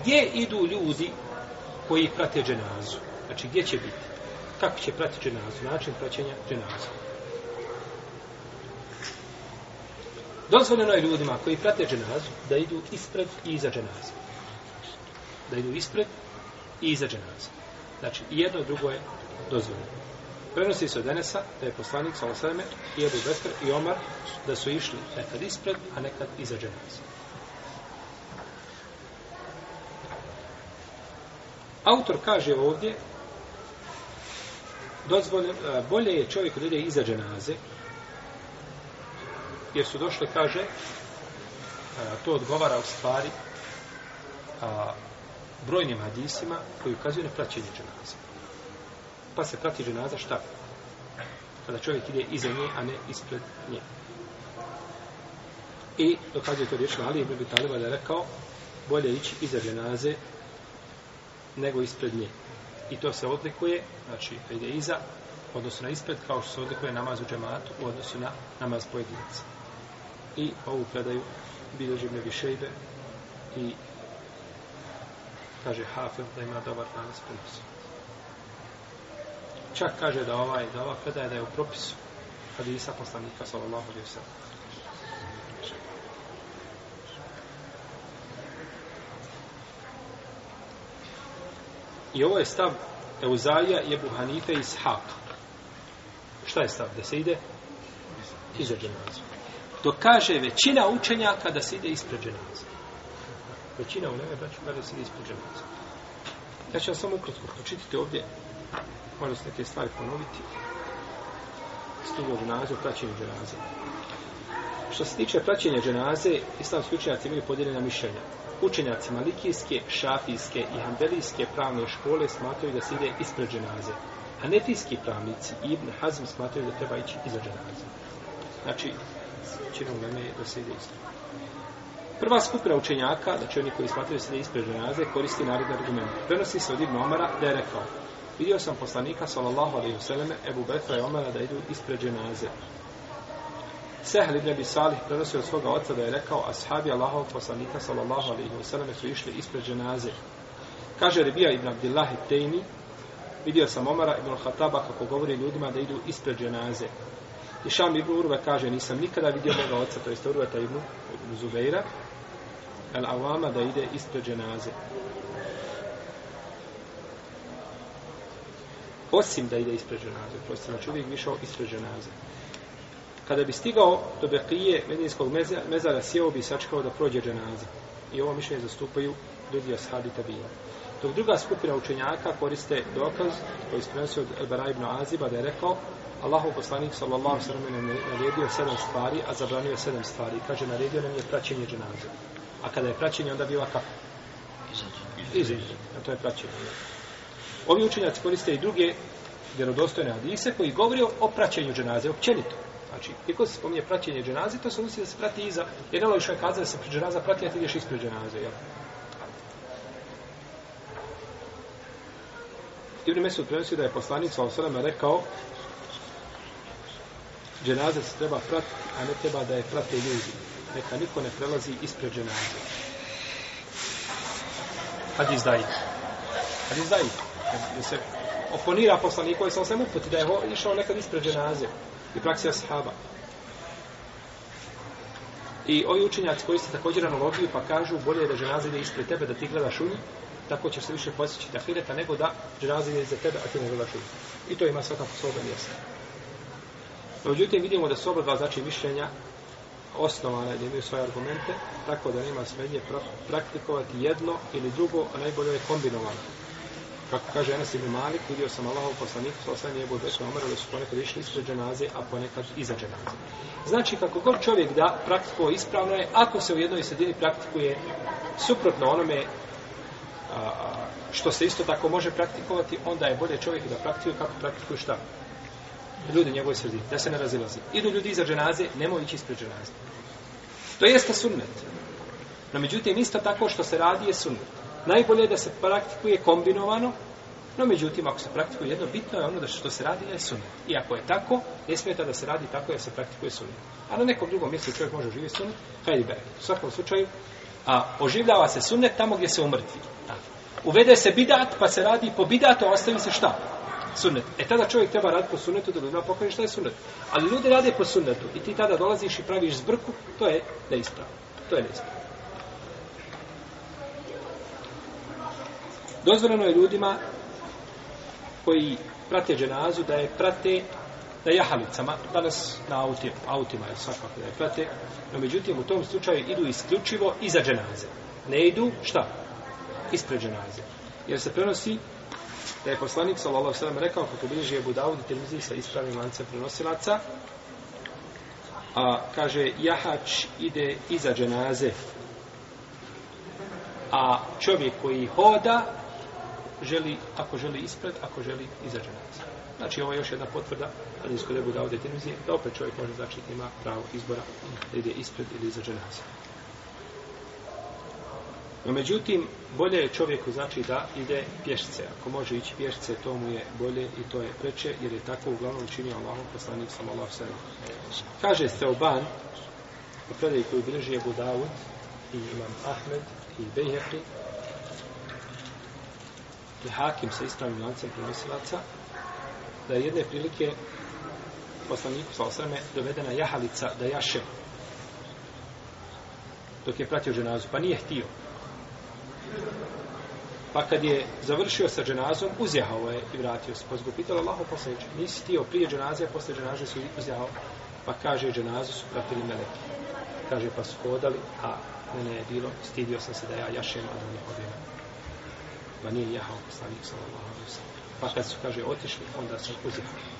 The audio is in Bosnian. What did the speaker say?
gdje idu ljudi koji prate dženazu? Znači, gdje će biti? Kako će prati dženazu? Način praćenja dženazu? Dozvoljeno je ljudima koji prate dženazu da idu ispred i iza dženaze. Da idu ispred i iza dženaze. Znači, jedno i drugo je dozvoljeno. Prenosi se od Enesa da je poslanik Salosaleme i Ebu Bekr i Omar da su išli nekad ispred, a nekad iza dženaze. Autor kaže ovdje, dozvole, bolje je čovjek da ide iza dženaze, jer su došle, kaže, e, to odgovara u stvari a, brojnim hadisima koji ukazuju na praćenje dženaze. Pa se prati dženaza šta? Kada čovjek ide iza nje, a ne ispred nje. I dokazuje to riječ, ali je bi Taliba da je rekao, bolje ići iza dženaze nego ispred nje. I to se odlikuje, znači, da ide iza, odnosno na ispred, kao što se odlikuje namaz u džematu, u odnosu na namaz pojedinaca. I ovu predaju bilježi mnevi šejbe i kaže Hafel da ima dobar namaz ponosio. Čak kaže da ovaj, da ova predaja da je u propisu hadisa poslanika sallallahu alaihi wa sallam. I ovo je stav Euzaja, Jebu Hanife i Shak. Šta je stav? Da se ide iza dženaze. To kaže većina učenjaka da se ide ispred dženaze. Većina u neve braću da se ide ispred dženaze. Ja ću vam samo ukratko pročitati ovdje. Možda se neke stvari ponoviti. Stugog nazva, praćenje dženaze. Dženaze. Što se tiče praćenja dženaze, islamski učenjaci imaju podijeljena mišljenja. Učenjaci malikijske, šafijske i hambelijske pravne škole smatraju da se ide ispred dženaze. Hanefijski pravnici i Ibn Hazm smatraju da treba ići iza dženaze. Znači, većinom vreme je da se ide ispred. Prva skupina učenjaka, znači oni koji smatraju da se ide ispred dženaze, koristi narodni argument. Prenosi se od Ibn Omara da je rekao, vidio sam poslanika, sallallahu alaihi vseleme, Ebu Bekra i Omara da idu ispred dženaze. Sehli ibn Abi Salih prenosio od svoga oca da je rekao ashabi Allahov poslanika sallallahu alaihi wa sallam su išli ispred dženaze. Kaže Rebija ibn Abdillah i Tejmi, vidio sam Omara ibn Khattaba kako govori ljudima da idu ispred dženaze. I Šam ibn Urva kaže, nisam nikada vidio moga oca, to jeste Urva Tejmu, ibn Zubeira, el Awama da ide ispred dženaze. Osim da ide ispred dženaze, prosto, znači uvijek išao ispred dženaze kada bi stigao do Bekije medinskog meza, mezara, sjeo bi sačkao da prođe dženaza. I ovo mišljenje zastupaju drugi ashabi tabina. Dok druga skupina učenjaka koriste dokaz koji je sprenosio od Elbera ibn Aziba da je rekao Allahu poslanik sallallahu sallam nam je naredio sedam stvari, a zabranio sedam stvari. Kaže, naredio nam je praćenje dženaza. A kada je praćenje, onda bila kako? Izađenje. A to je praćenje. Ovi učenjaci koriste i druge vjerodostojne hadise koji govori o praćenju dženaze općenito. Znači, kako se spominje praćenje dženaze, to se misli da se prati iza. Jedna lojša je kaza da se pri dženaza prati, a ti ideš ispred dženaze, jel? Ibn Mesud prenosio da je poslanik sa osrame rekao dženaze se treba pratiti, a ne treba da je prate ljudi. Neka niko ne prelazi ispred dženaze. Hadis daji. Hadis daji. Da se oponira poslanik koji sa osrame uputi da je išao nekad ispred dženaze. Hadis i praksi ashaba. I ovi učenjaci koriste također analogiju pa kažu bolje je da ženaza ide ispred tebe da ti gledaš u nju, tako ćeš se više posjeći da hireta nego da ženaza ide za tebe a ti ne gledaš u nju. I to ima svakako svoga mjesta. Međutim, vidimo da su oba dva znači mišljenja osnovana da imaju svoje argumente, tako da nema smenje praktikovati jedno ili drugo, a najbolje je kombinovano kako kaže Enes ibn Malik, vidio sam Allahov poslanik, sa osam je bude sve omrlo, su ponekad išli ispred dženaze, a ponekad iza dženaze. Znači, kako god čovjek da praktikuje ispravno je, ako se u jednoj sredini praktikuje suprotno onome a, što se isto tako može praktikovati, onda je bolje čovjek da praktikuje kako praktikuje šta? Ljudi u njegovoj sredini, da se ne razilazi. Idu ljudi iza dženaze, nemoj ići ispred dženaze. To jeste sunnet. No, međutim, isto tako što se radi je sunnet. Najbolje je da se praktikuje kombinovano, no međutim, ako se praktikuje jedno, bitno je ono da što se radi je sunet. I ako je tako, ne smeta da se radi tako da se praktikuje sunet. A na nekom drugom mjestu čovjek može živjeti sunet, hajde bere. U svakom slučaju, a, oživljava se sunet tamo gdje se umrtvi. Da. Uvede se bidat, pa se radi po bidatu, a ostavi se šta? Sunet. E tada čovjek treba raditi po sunetu da ljudima pokaže šta je sunet. Ali ljudi rade po sunetu i ti tada dolaziš i praviš zbrku, to je neispravo. To je neispravo. Dozvoljeno je ljudima koji prate dženazu da je prate na jahalicama, danas na auti, autima je svakako da je prate, no međutim u tom slučaju idu isključivo iza dženaze. Ne idu, šta? Ispred dženaze. Jer se prenosi da je poslanik sallallahu alejhi ve sellem rekao kako bliže je budavu i termizi sa ispravnim lancem prenosilaca a kaže jahač ide iza dženaze a čovjek koji hoda želi, ako želi ispred, ako želi iza dženaze. Znači, ovo je još jedna potvrda, ali iz kodebu da ovdje tenizije, da opet čovjek može znači ima pravo izbora da ide ispred ili iza dženaze. No, međutim, bolje je čovjeku znači da ide pješice. Ako može ići pješice, to mu je bolje i to je preče, jer je tako uglavnom učinio Allahom poslanik sam Allah sebe. Kaže se oban, u predaj koju bliži je Budavud i imam Ahmed i Bejheqi, i dakle, hakim sa ispravim lancem prenosilaca, da je jedne prilike poslaniku sa osreme dovedena jahalica da jaše dok je pratio ženazu, pa nije htio. Pa kad je završio sa ženazom, uzjahao je i vratio se. Pa se pitalo, Allaho posljedče, nisi htio prije ženaze, a posle ženaze su uzjahao. Pa kaže, ženazu su pratili meleki. Kaže, pa su hodali, a mene je bilo, stidio sam se da ja jašem, a da mi je hodio da nije jahao poslanik sallallahu alaihi wa sallam. Pa kad su, kaže, otišli, onda se uzimali.